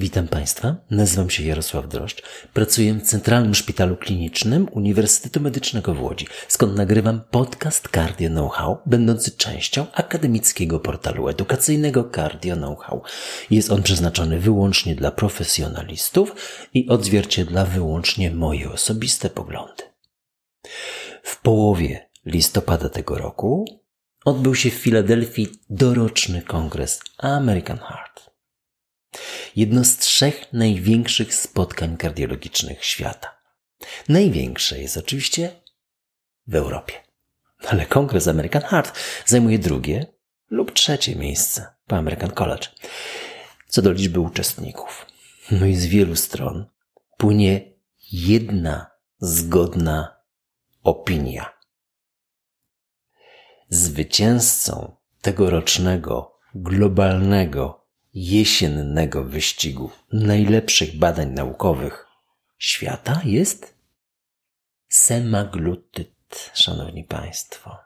Witam Państwa, nazywam się Jarosław Droszcz, pracuję w Centralnym Szpitalu Klinicznym Uniwersytetu Medycznego w Łodzi, skąd nagrywam podcast Cardio Know-how, będący częścią akademickiego portalu edukacyjnego Cardio Know-how. Jest on przeznaczony wyłącznie dla profesjonalistów i odzwierciedla wyłącznie moje osobiste poglądy. W połowie listopada tego roku odbył się w Filadelfii doroczny kongres American Heart. Jedno z trzech największych spotkań kardiologicznych świata. Największe jest oczywiście w Europie. Ale kongres American Heart zajmuje drugie lub trzecie miejsce po American College. Co do liczby uczestników. No i z wielu stron płynie jedna zgodna opinia. Zwycięzcą tegorocznego globalnego jesiennego wyścigu najlepszych badań naukowych świata jest semaglutyd, szanowni państwo.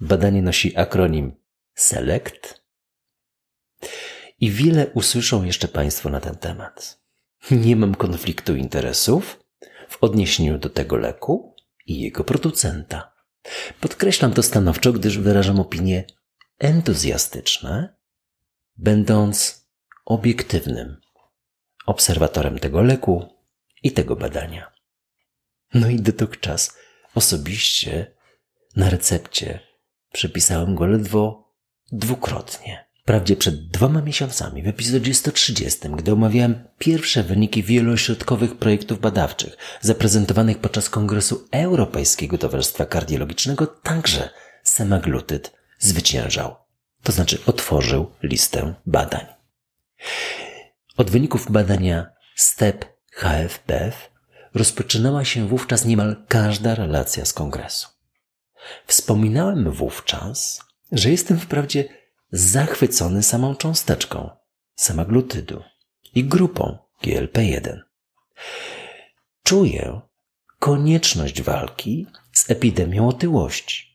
Badanie nosi akronim SELECT i wiele usłyszą jeszcze państwo na ten temat. Nie mam konfliktu interesów w odniesieniu do tego leku i jego producenta. Podkreślam to stanowczo, gdyż wyrażam opinie entuzjastyczne będąc obiektywnym obserwatorem tego leku i tego badania. No i dotychczas osobiście na recepcie przepisałem go ledwo dwukrotnie. Wprawdzie przed dwoma miesiącami, w epizodzie 130, gdy omawiałem pierwsze wyniki wielośrodkowych projektów badawczych zaprezentowanych podczas Kongresu Europejskiego Towarzystwa Kardiologicznego, także semaglutyd zwyciężał to znaczy otworzył listę badań. Od wyników badania STEP HFPF rozpoczynała się wówczas niemal każda relacja z kongresu. Wspominałem wówczas, że jestem wprawdzie zachwycony samą cząsteczką samaglutydu i grupą GLP-1. Czuję konieczność walki z epidemią otyłości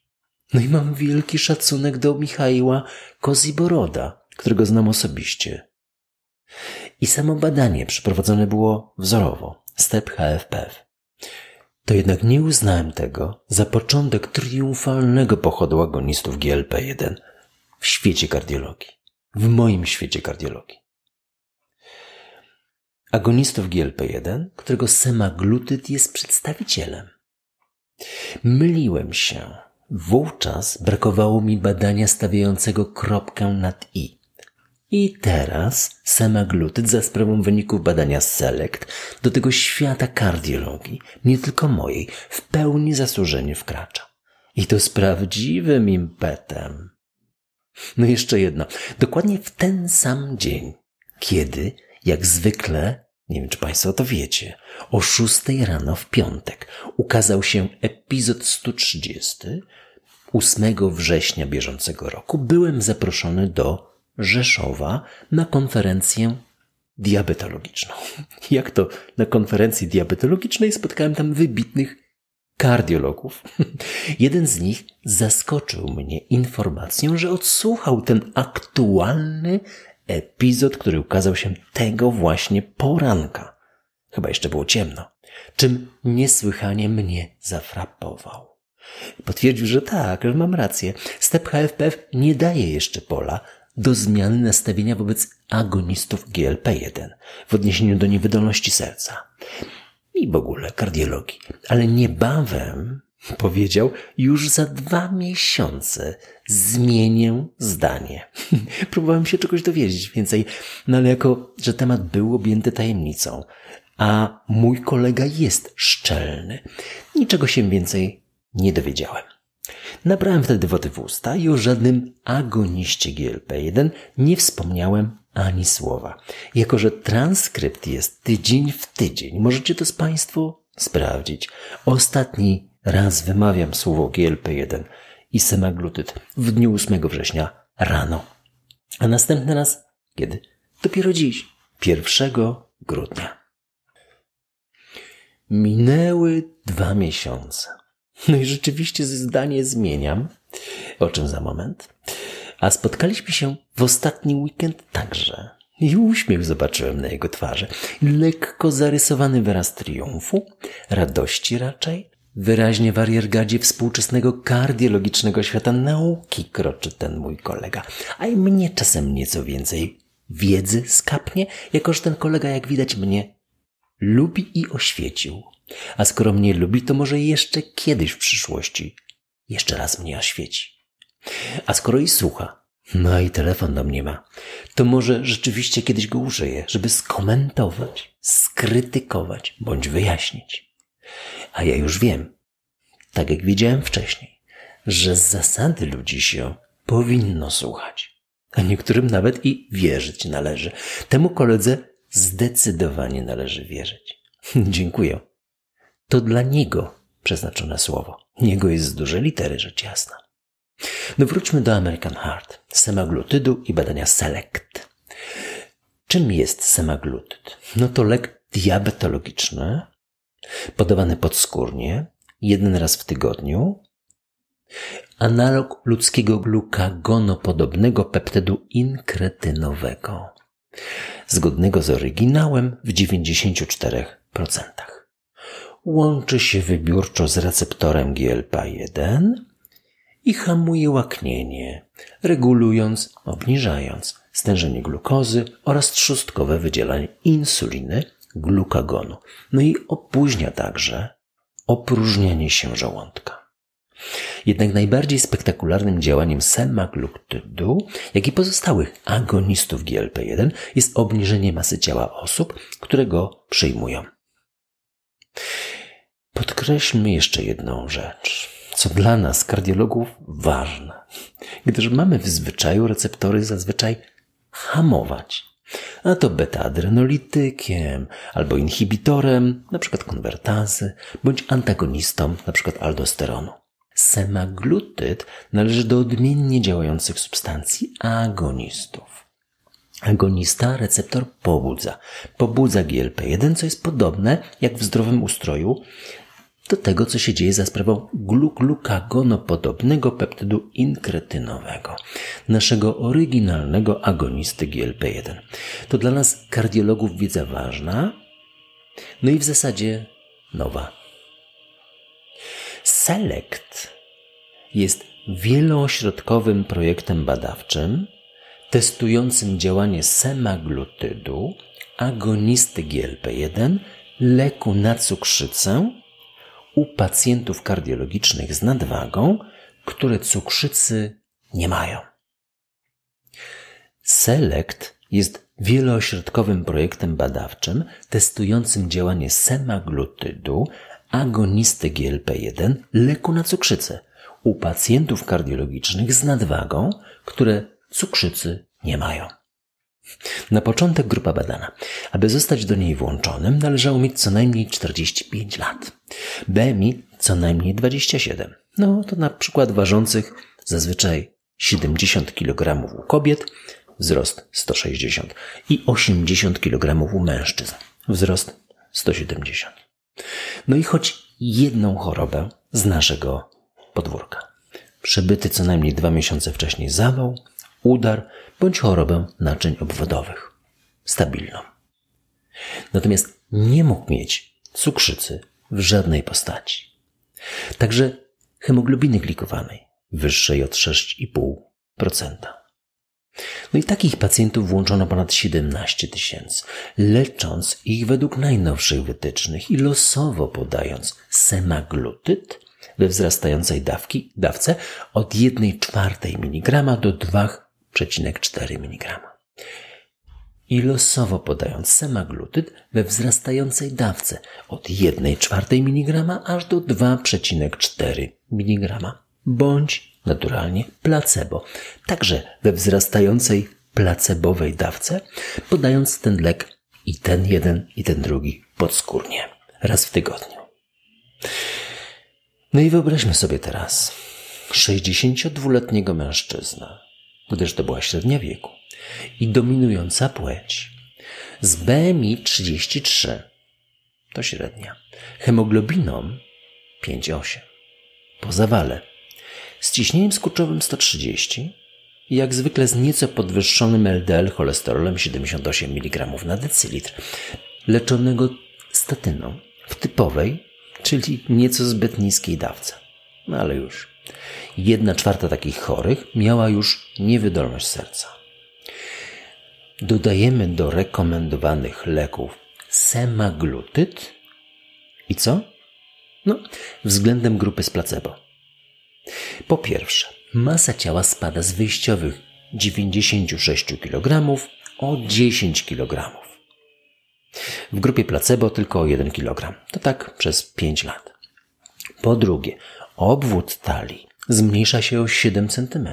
no i mam wielki szacunek do Michaiła Koziboroda, którego znam osobiście. I samo badanie przeprowadzone było wzorowo, step HFPF. To jednak nie uznałem tego za początek triumfalnego pochodu agonistów GLP-1 w świecie kardiologii. W moim świecie kardiologii. Agonistów GLP-1, którego semaglutyd jest przedstawicielem. Myliłem się Wówczas brakowało mi badania stawiającego kropkę nad i. I teraz semaglutyd za sprawą wyników badania SELECT do tego świata kardiologii, nie tylko mojej, w pełni zasłużenie wkracza. I to z prawdziwym impetem. No jeszcze jedno. Dokładnie w ten sam dzień, kiedy, jak zwykle, nie wiem czy Państwo to wiecie, o 6 rano w piątek ukazał się epizod 130, 8 września bieżącego roku byłem zaproszony do Rzeszowa na konferencję diabetologiczną. Jak to na konferencji diabetologicznej spotkałem tam wybitnych kardiologów. Jeden z nich zaskoczył mnie informacją, że odsłuchał ten aktualny epizod, który ukazał się tego właśnie poranka. Chyba jeszcze było ciemno, czym niesłychanie mnie zafrapował. Potwierdził, że tak, że mam rację. Step HFPF nie daje jeszcze pola do zmiany nastawienia wobec agonistów GLP-1 w odniesieniu do niewydolności serca i w ogóle kardiologii. Ale niebawem, powiedział, już za dwa miesiące zmienię zdanie. Próbowałem się czegoś dowiedzieć więcej, no ale jako, że temat był objęty tajemnicą, a mój kolega jest szczelny, niczego się więcej nie dowiedziałem. Nabrałem wtedy wody w usta i o żadnym agoniście GLP-1 nie wspomniałem ani słowa. Jako, że transkrypt jest tydzień w tydzień, możecie to z Państwo sprawdzić. Ostatni raz wymawiam słowo GLP-1 i semaglutyd w dniu 8 września rano. A następny raz kiedy? Dopiero dziś, 1 grudnia. Minęły dwa miesiące. No i rzeczywiście zdanie zmieniam, o czym za moment. A spotkaliśmy się w ostatni weekend także. I uśmiech zobaczyłem na jego twarzy. Lekko zarysowany wyraz triumfu, radości raczej. Wyraźnie w ariergadzie współczesnego kardiologicznego świata nauki kroczy ten mój kolega, a i mnie czasem nieco więcej wiedzy skapnie, jakoż ten kolega, jak widać, mnie lubi i oświecił. A skoro mnie lubi, to może jeszcze kiedyś w przyszłości jeszcze raz mnie oświeci. A skoro i słucha, no i telefon do mnie ma, to może rzeczywiście kiedyś go użyję, żeby skomentować, skrytykować bądź wyjaśnić. A ja już wiem, tak jak wiedziałem wcześniej, że z zasady ludzi się powinno słuchać, a niektórym nawet i wierzyć należy. Temu koledze zdecydowanie należy wierzyć. Dziękuję. To dla niego przeznaczone słowo. Niego jest z dużej litery, rzecz jasna. No wróćmy do American Heart, semaglutydu i badania SELECT. Czym jest semaglutyd? No to lek diabetologiczny, podawany podskórnie, jeden raz w tygodniu, analog ludzkiego glukagonopodobnego peptydu inkretynowego, zgodnego z oryginałem w 94%. Łączy się wybiórczo z receptorem GLP-1 i hamuje łaknienie, regulując, obniżając stężenie glukozy oraz trzustkowe wydzielanie insuliny, glukagonu. No i opóźnia także opróżnianie się żołądka. Jednak najbardziej spektakularnym działaniem semaglutidu, jak i pozostałych agonistów GLP-1 jest obniżenie masy ciała osób, które go przyjmują. Podkreślmy jeszcze jedną rzecz co dla nas, kardiologów, ważne, gdyż mamy w zwyczaju receptory zazwyczaj hamować. A to beta-adrenolitykiem albo inhibitorem, np. konwertazy, bądź antagonistą, np. aldosteronu. Semaglutyd należy do odmiennie działających substancji agonistów. Agonista receptor pobudza. Pobudza GLP-1, co jest podobne jak w zdrowym ustroju do tego, co się dzieje za sprawą glukagonopodobnego peptydu inkretynowego, naszego oryginalnego agonisty GLP-1. To dla nas kardiologów wiedza ważna, no i w zasadzie nowa. SELECT jest wieloośrodkowym projektem badawczym testującym działanie semaglutydu, agonisty GLP-1, leku na cukrzycę u pacjentów kardiologicznych z nadwagą, które cukrzycy nie mają. SELECT jest wieloośrodkowym projektem badawczym testującym działanie semaglutydu, agonisty GLP-1, leku na cukrzycę u pacjentów kardiologicznych z nadwagą, które cukrzycy nie mają. Na początek grupa badana. Aby zostać do niej włączonym, należało mieć co najmniej 45 lat. BMI co najmniej 27. No to na przykład ważących zazwyczaj 70 kg u kobiet, wzrost 160 i 80 kg u mężczyzn, wzrost 170. No i choć jedną chorobę z naszego podwórka. Przebyty co najmniej dwa miesiące wcześniej zawał, udar bądź chorobę naczyń obwodowych. Stabilną. Natomiast nie mógł mieć cukrzycy w żadnej postaci. Także hemoglobiny glikowanej wyższej od 6,5%. No i takich pacjentów włączono ponad 17 tysięcy, lecząc ich według najnowszych wytycznych i losowo podając semaglutyd we wzrastającej dawki, dawce od 1,4 mg do 2,4 mg. I losowo podając semaglutyd we wzrastającej dawce od 1,4 mg aż do 2,4 mg. Bądź naturalnie placebo, także we wzrastającej placebowej dawce, podając ten lek i ten jeden i ten drugi podskórnie raz w tygodniu. No i wyobraźmy sobie teraz 62-letniego mężczyznę, gdyż to była średnia wieku. I dominująca płeć, z BMI 33, to średnia, hemoglobiną 5,8, po zawale, z ciśnieniem skurczowym 130, jak zwykle z nieco podwyższonym LDL cholesterolem 78 mg na decylitr, leczonego statyną. W typowej, czyli nieco zbyt niskiej dawce. No ale już. Jedna czwarta takich chorych miała już niewydolność serca. Dodajemy do rekomendowanych leków semaglutyd i co? No, względem grupy z placebo. Po pierwsze, masa ciała spada z wyjściowych 96 kg o 10 kg. W grupie placebo tylko o 1 kg. To tak przez 5 lat. Po drugie, obwód talii zmniejsza się o 7 cm.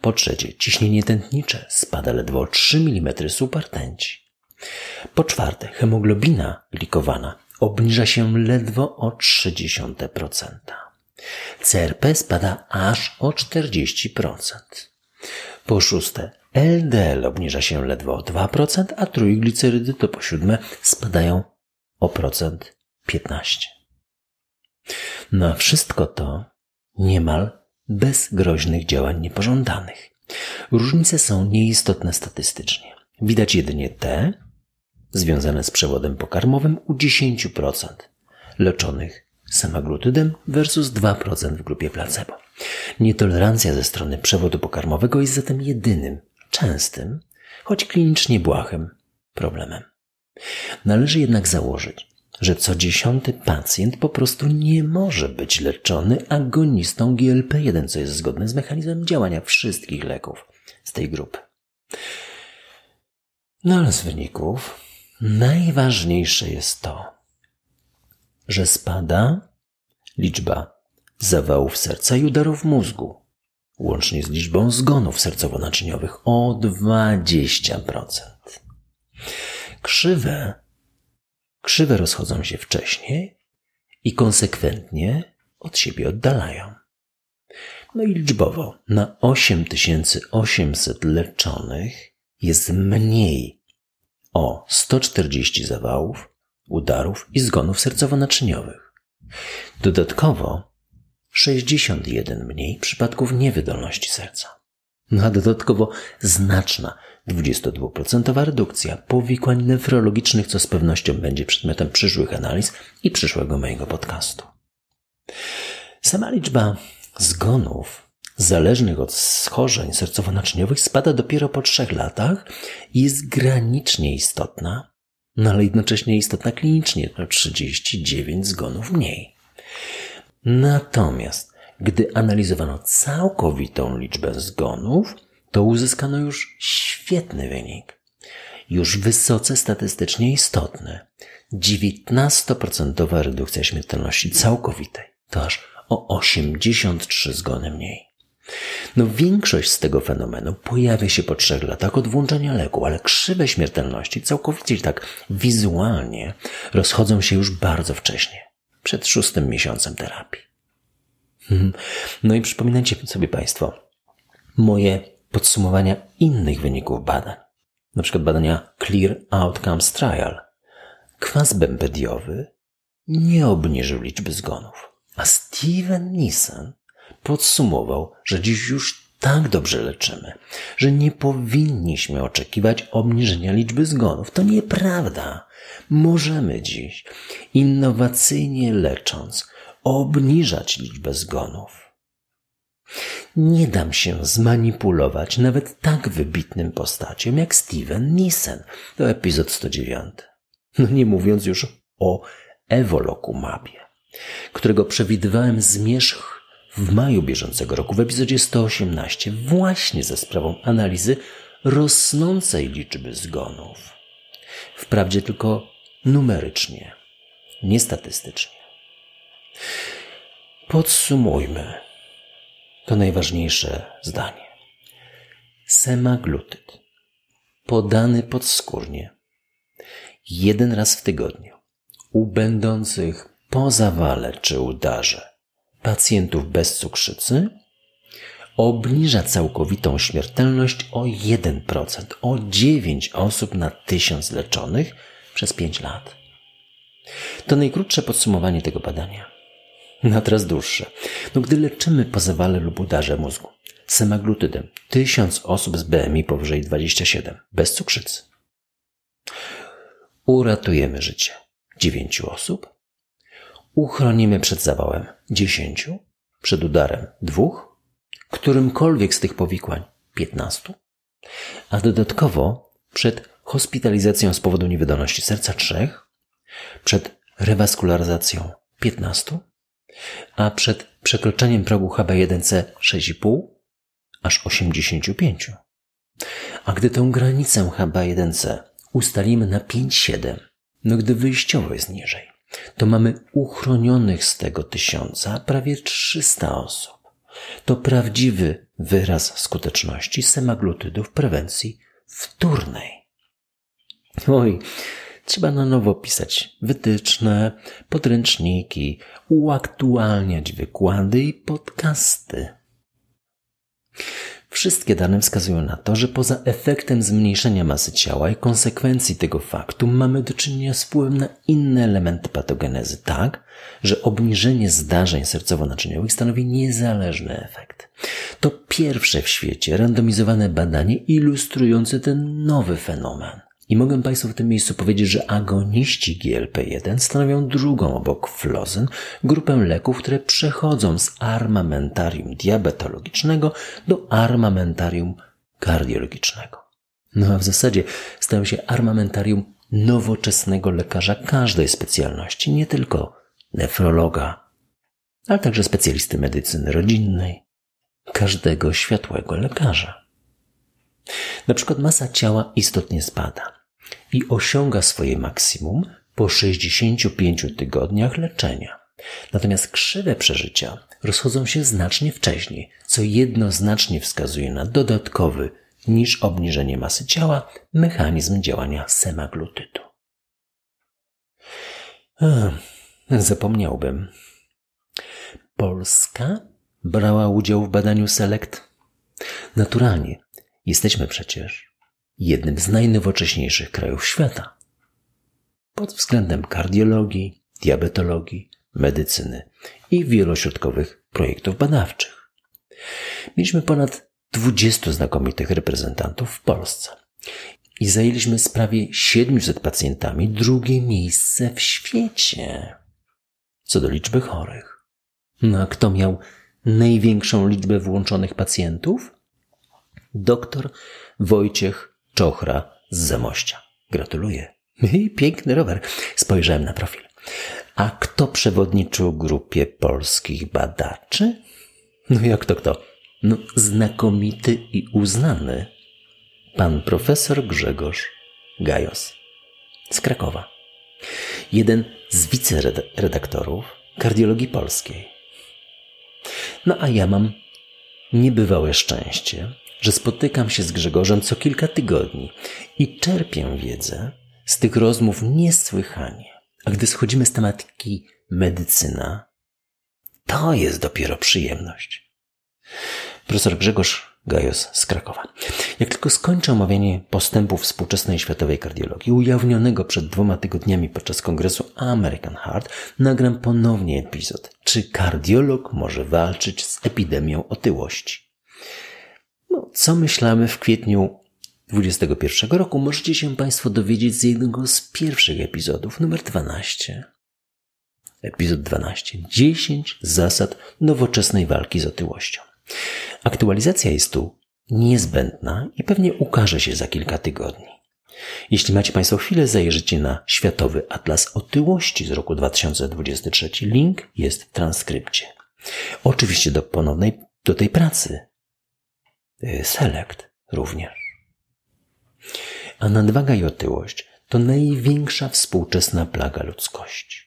Po trzecie, ciśnienie tętnicze spada ledwo o 3 mm supertęci. Po czwarte, hemoglobina glikowana obniża się ledwo o 0,3%. CRP spada aż o 40%. Po szóste, LDL obniża się ledwo o 2%, a trójglicerydy to po siódme spadają o procent 15. Na wszystko to niemal bez groźnych działań niepożądanych. Różnice są nieistotne statystycznie. Widać jedynie te związane z przewodem pokarmowym u 10% leczonych semaglutydem versus 2% w grupie placebo. Nietolerancja ze strony przewodu pokarmowego jest zatem jedynym, częstym, choć klinicznie błahym problemem. Należy jednak założyć, że co dziesiąty pacjent po prostu nie może być leczony agonistą GLP-1, co jest zgodne z mechanizmem działania wszystkich leków z tej grupy. No ale z wyników najważniejsze jest to, że spada liczba zawałów serca i udarów mózgu, łącznie z liczbą zgonów sercowo-naczyniowych o 20%. Krzywe, krzywe rozchodzą się wcześniej i konsekwentnie od siebie oddalają. No i liczbowo na 8800 leczonych jest mniej o 140 zawałów, udarów i zgonów sercowo-naczyniowych. Dodatkowo 61 mniej przypadków niewydolności serca. No a dodatkowo znaczna 22% redukcja powikłań nefrologicznych, co z pewnością będzie przedmiotem przyszłych analiz i przyszłego mojego podcastu. Sama liczba zgonów zależnych od schorzeń sercowo-naczyniowych spada dopiero po trzech latach i jest granicznie istotna, no ale jednocześnie istotna klinicznie, to 39 zgonów mniej. Natomiast gdy analizowano całkowitą liczbę zgonów, to uzyskano już świetny wynik. Już wysoce statystycznie istotny. 19% redukcja śmiertelności całkowitej. To aż o 83 zgony mniej. No większość z tego fenomenu pojawia się po trzech latach od włączenia leku, ale krzywe śmiertelności całkowicie tak wizualnie rozchodzą się już bardzo wcześnie, przed szóstym miesiącem terapii. Mhm. No i przypominajcie sobie Państwo moje podsumowania innych wyników badań, na przykład badania Clear Outcomes Trial. Kwas bempediowy nie obniżył liczby zgonów, a Steven Nissen podsumował, że dziś już tak dobrze leczymy, że nie powinniśmy oczekiwać obniżenia liczby zgonów. To nieprawda. Możemy dziś, innowacyjnie lecząc, obniżać liczbę zgonów. Nie dam się zmanipulować nawet tak wybitnym postaciom jak Steven Nissen. To epizod 109. No nie mówiąc już o Evolokumabie, którego przewidywałem zmierzch w maju bieżącego roku w epizodzie 118 właśnie za sprawą analizy rosnącej liczby zgonów. Wprawdzie tylko numerycznie, nie statystycznie. Podsumujmy to najważniejsze zdanie. Semaglutyd podany podskórnie jeden raz w tygodniu u będących po zawale czy udarze pacjentów bez cukrzycy obniża całkowitą śmiertelność o 1%, o 9 osób na 1000 leczonych przez 5 lat. To najkrótsze podsumowanie tego badania. Na teraz dłuższe. No, gdy leczymy po zawale lub udarze mózgu, semaglutydem 1000 osób z BMI powyżej 27, bez cukrzycy. Uratujemy życie 9 osób, uchronimy przed zawałem 10, przed udarem 2, którymkolwiek z tych powikłań 15, a dodatkowo przed hospitalizacją z powodu niewydolności serca 3, przed rewaskularyzacją 15, a przed przekroczeniem progu HB1C 6,5 aż 85. A gdy tę granicę HB1C ustalimy na 5,7, no gdy wyjściowo jest niżej, to mamy uchronionych z tego tysiąca prawie 300 osób. To prawdziwy wyraz skuteczności semaglutydów prewencji wtórnej. Oj, trzeba na nowo pisać wytyczne, podręczniki, uaktualniać wykłady i podcasty. Wszystkie dane wskazują na to, że poza efektem zmniejszenia masy ciała i konsekwencji tego faktu mamy do czynienia z wpływem na inne elementy patogenezy, tak, że obniżenie zdarzeń sercowo-naczyniowych stanowi niezależny efekt. To pierwsze w świecie randomizowane badanie ilustrujące ten nowy fenomen. I mogę Państwu w tym miejscu powiedzieć, że agoniści GLP-1 stanowią drugą obok flozyn grupę leków, które przechodzą z armamentarium diabetologicznego do armamentarium kardiologicznego. No a w zasadzie stają się armamentarium nowoczesnego lekarza każdej specjalności, nie tylko nefrologa, ale także specjalisty medycyny rodzinnej, każdego światłego lekarza. Na przykład masa ciała istotnie spada i osiąga swoje maksimum po 65 tygodniach leczenia. Natomiast krzywe przeżycia rozchodzą się znacznie wcześniej, co jednoznacznie wskazuje na dodatkowy niż obniżenie masy ciała mechanizm działania semaglutydu. Zapomniałbym. Polska brała udział w badaniu SELECT? Naturalnie, Jesteśmy przecież jednym z najnowocześniejszych krajów świata. Pod względem kardiologii, diabetologii, medycyny i wielośrodkowych projektów badawczych. Mieliśmy ponad 20 znakomitych reprezentantów w Polsce i zajęliśmy z prawie 700 pacjentami drugie miejsce w świecie co do liczby chorych. No a kto miał największą liczbę włączonych pacjentów? Doktor Wojciech Czochra z Zamościa. Gratuluję. I piękny rower. Spojrzałem na profil. A kto przewodniczył grupie polskich badaczy? No jak to kto? No znakomity i uznany pan profesor Grzegorz Gajos z Krakowa. Jeden z wiceredaktorów kardiologii polskiej. No a ja mam niebywałe szczęście, że spotykam się z Grzegorzem co kilka tygodni i czerpię wiedzę z tych rozmów niesłychanie. A gdy schodzimy z tematyki medycyna, to jest dopiero przyjemność. Profesor Grzegorz Gajos z Krakowa. Jak tylko skończę omawianie postępów współczesnej światowej kardiologii, ujawnionego przed dwoma tygodniami podczas kongresu American Heart, nagram ponownie epizod, czy kardiolog może walczyć z epidemią otyłości. No, co myślamy w kwietniu 2021 roku, możecie się Państwo dowiedzieć z jednego z pierwszych epizodów, numer 12. Epizod 12. 10 zasad nowoczesnej walki z otyłością. Aktualizacja jest tu niezbędna i pewnie ukaże się za kilka tygodni. Jeśli macie Państwo chwilę, zajrzyjcie na Światowy Atlas Otyłości z roku 2023. Link jest w transkrypcie. Oczywiście do ponownej, do tej pracy Y, selekt również. A nadwaga i otyłość to największa współczesna plaga ludzkości.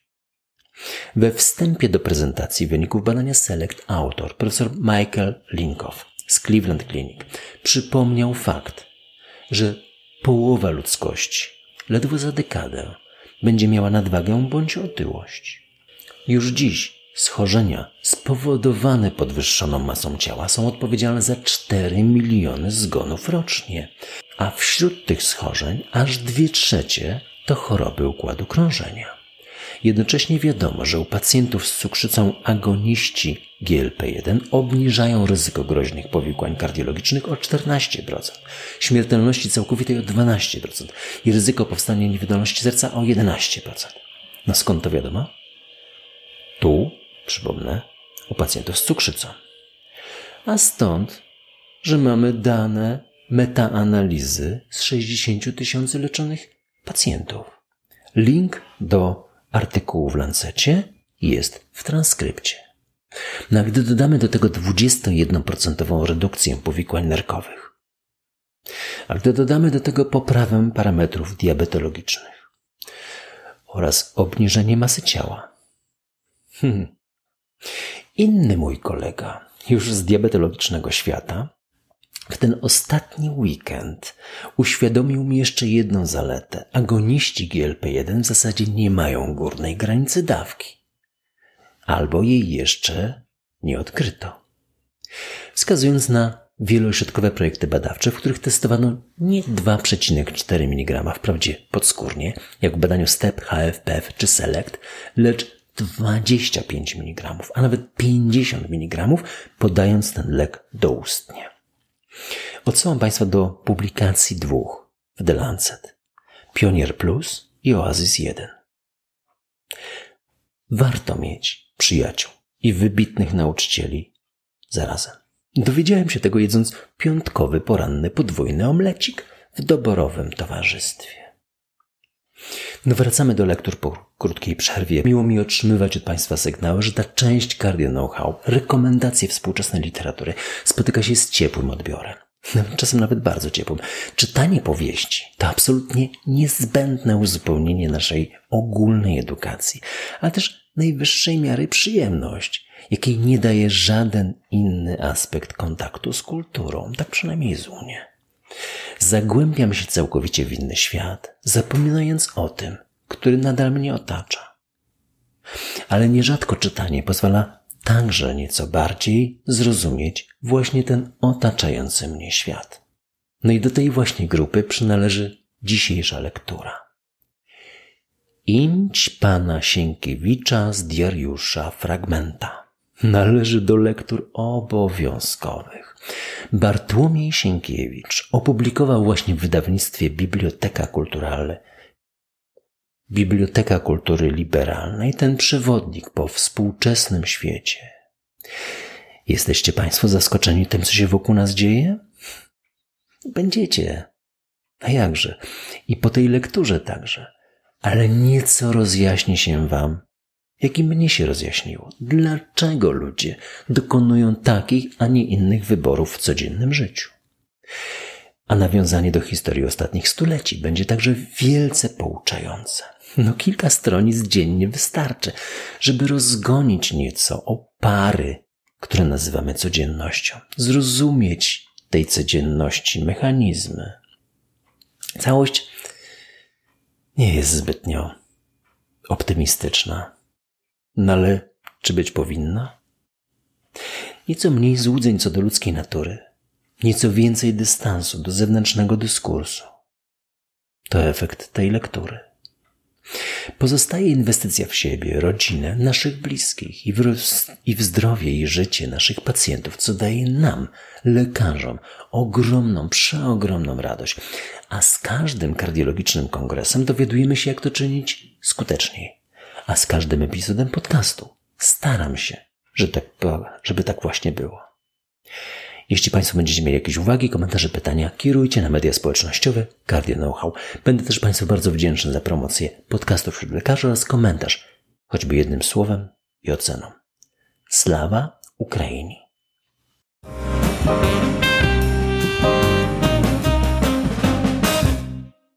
We wstępie do prezentacji wyników badania Select autor, profesor Michael Linkoff z Cleveland Clinic, przypomniał fakt, że połowa ludzkości, ledwo za dekadę, będzie miała nadwagę bądź otyłość. Już dziś Schorzenia spowodowane podwyższoną masą ciała są odpowiedzialne za 4 miliony zgonów rocznie, a wśród tych schorzeń aż dwie trzecie to choroby układu krążenia. Jednocześnie wiadomo, że u pacjentów z cukrzycą agoniści GLP-1 obniżają ryzyko groźnych powikłań kardiologicznych o 14%, śmiertelności całkowitej o 12% i ryzyko powstania niewydolności serca o 11%. No skąd to wiadomo? Tu, przypomnę, u pacjentów z cukrzycą. A stąd, że mamy dane metaanalizy z 60 tysięcy leczonych pacjentów. Link do artykułu w Lancecie jest w transkrypcie. No a gdy dodamy do tego 21% redukcję powikłań nerkowych, a gdy dodamy do tego poprawę parametrów diabetologicznych oraz obniżenie masy ciała, hmm. Inny mój kolega, już z diabetologicznego świata, w ten ostatni weekend uświadomił mi jeszcze jedną zaletę. Agoniści GLP-1 w zasadzie nie mają górnej granicy dawki. Albo jej jeszcze nie odkryto. Wskazując na wielośrodkowe projekty badawcze, w których testowano nie 2,4 mg, wprawdzie podskórnie, jak w badaniu STEP, HFPF czy SELECT, lecz 25 mg, a nawet 50 mg, podając ten lek doustnie. Odsyłam Państwa do publikacji dwóch w The Lancet. Pionier Plus i Oasis 1. Warto mieć przyjaciół i wybitnych nauczycieli zarazem. Dowiedziałem się tego jedząc piątkowy poranny podwójny omlecik w doborowym towarzystwie. No wracamy do lektur po krótkiej przerwie. Miło mi otrzymywać od Państwa sygnały, że ta część cardio know-how, rekomendacje współczesnej literatury spotyka się z ciepłym odbiorem. Czasem nawet bardzo ciepłym. Czytanie powieści to absolutnie niezbędne uzupełnienie naszej ogólnej edukacji, ale też najwyższej miary przyjemność, jakiej nie daje żaden inny aspekt kontaktu z kulturą, tak przynajmniej z Unię. Zagłębiam się całkowicie w inny świat, zapominając o tym, który nadal mnie otacza. Ale nierzadko czytanie pozwala także nieco bardziej zrozumieć właśnie ten otaczający mnie świat. No i do tej właśnie grupy przynależy dzisiejsza lektura. Imć pana Sienkiewicza z diariusza fragmenta. Należy do lektur obowiązkowych. Bartłomiej Sienkiewicz opublikował właśnie w wydawnictwie Biblioteka Kulturalna Biblioteka Kultury Liberalnej ten przewodnik po współczesnym świecie. Jesteście Państwo zaskoczeni tym, co się wokół nas dzieje? Będziecie. A jakże? I po tej lekturze także. Ale nieco rozjaśni się Wam, jak i mnie się rozjaśniło. Dlaczego ludzie dokonują takich, a nie innych wyborów w codziennym życiu? A nawiązanie do historii ostatnich stuleci będzie także wielce pouczające. No kilka stronic dziennie wystarczy, żeby rozgonić nieco opary, które nazywamy codziennością, zrozumieć tej codzienności mechanizmy. Całość nie jest zbytnio optymistyczna. No ale czy być powinna? Nieco mniej złudzeń co do ludzkiej natury, nieco więcej dystansu do zewnętrznego dyskursu. To efekt tej lektury. Pozostaje inwestycja w siebie, rodzinę, naszych bliskich i w, i w zdrowie i życie naszych pacjentów, co daje nam, lekarzom, ogromną, przeogromną radość. A z każdym kardiologicznym kongresem dowiadujemy się, jak to czynić skuteczniej. A z każdym epizodem podcastu staram się, że tak, żeby tak właśnie było. Jeśli Państwo będziecie mieli jakieś uwagi, komentarze, pytania, kierujcie na media społecznościowe Cardio Know-how. Będę też Państwu bardzo wdzięczny za promocję podcastów wśród lekarzy oraz komentarz, choćby jednym słowem i oceną. Slawa Ukrainii!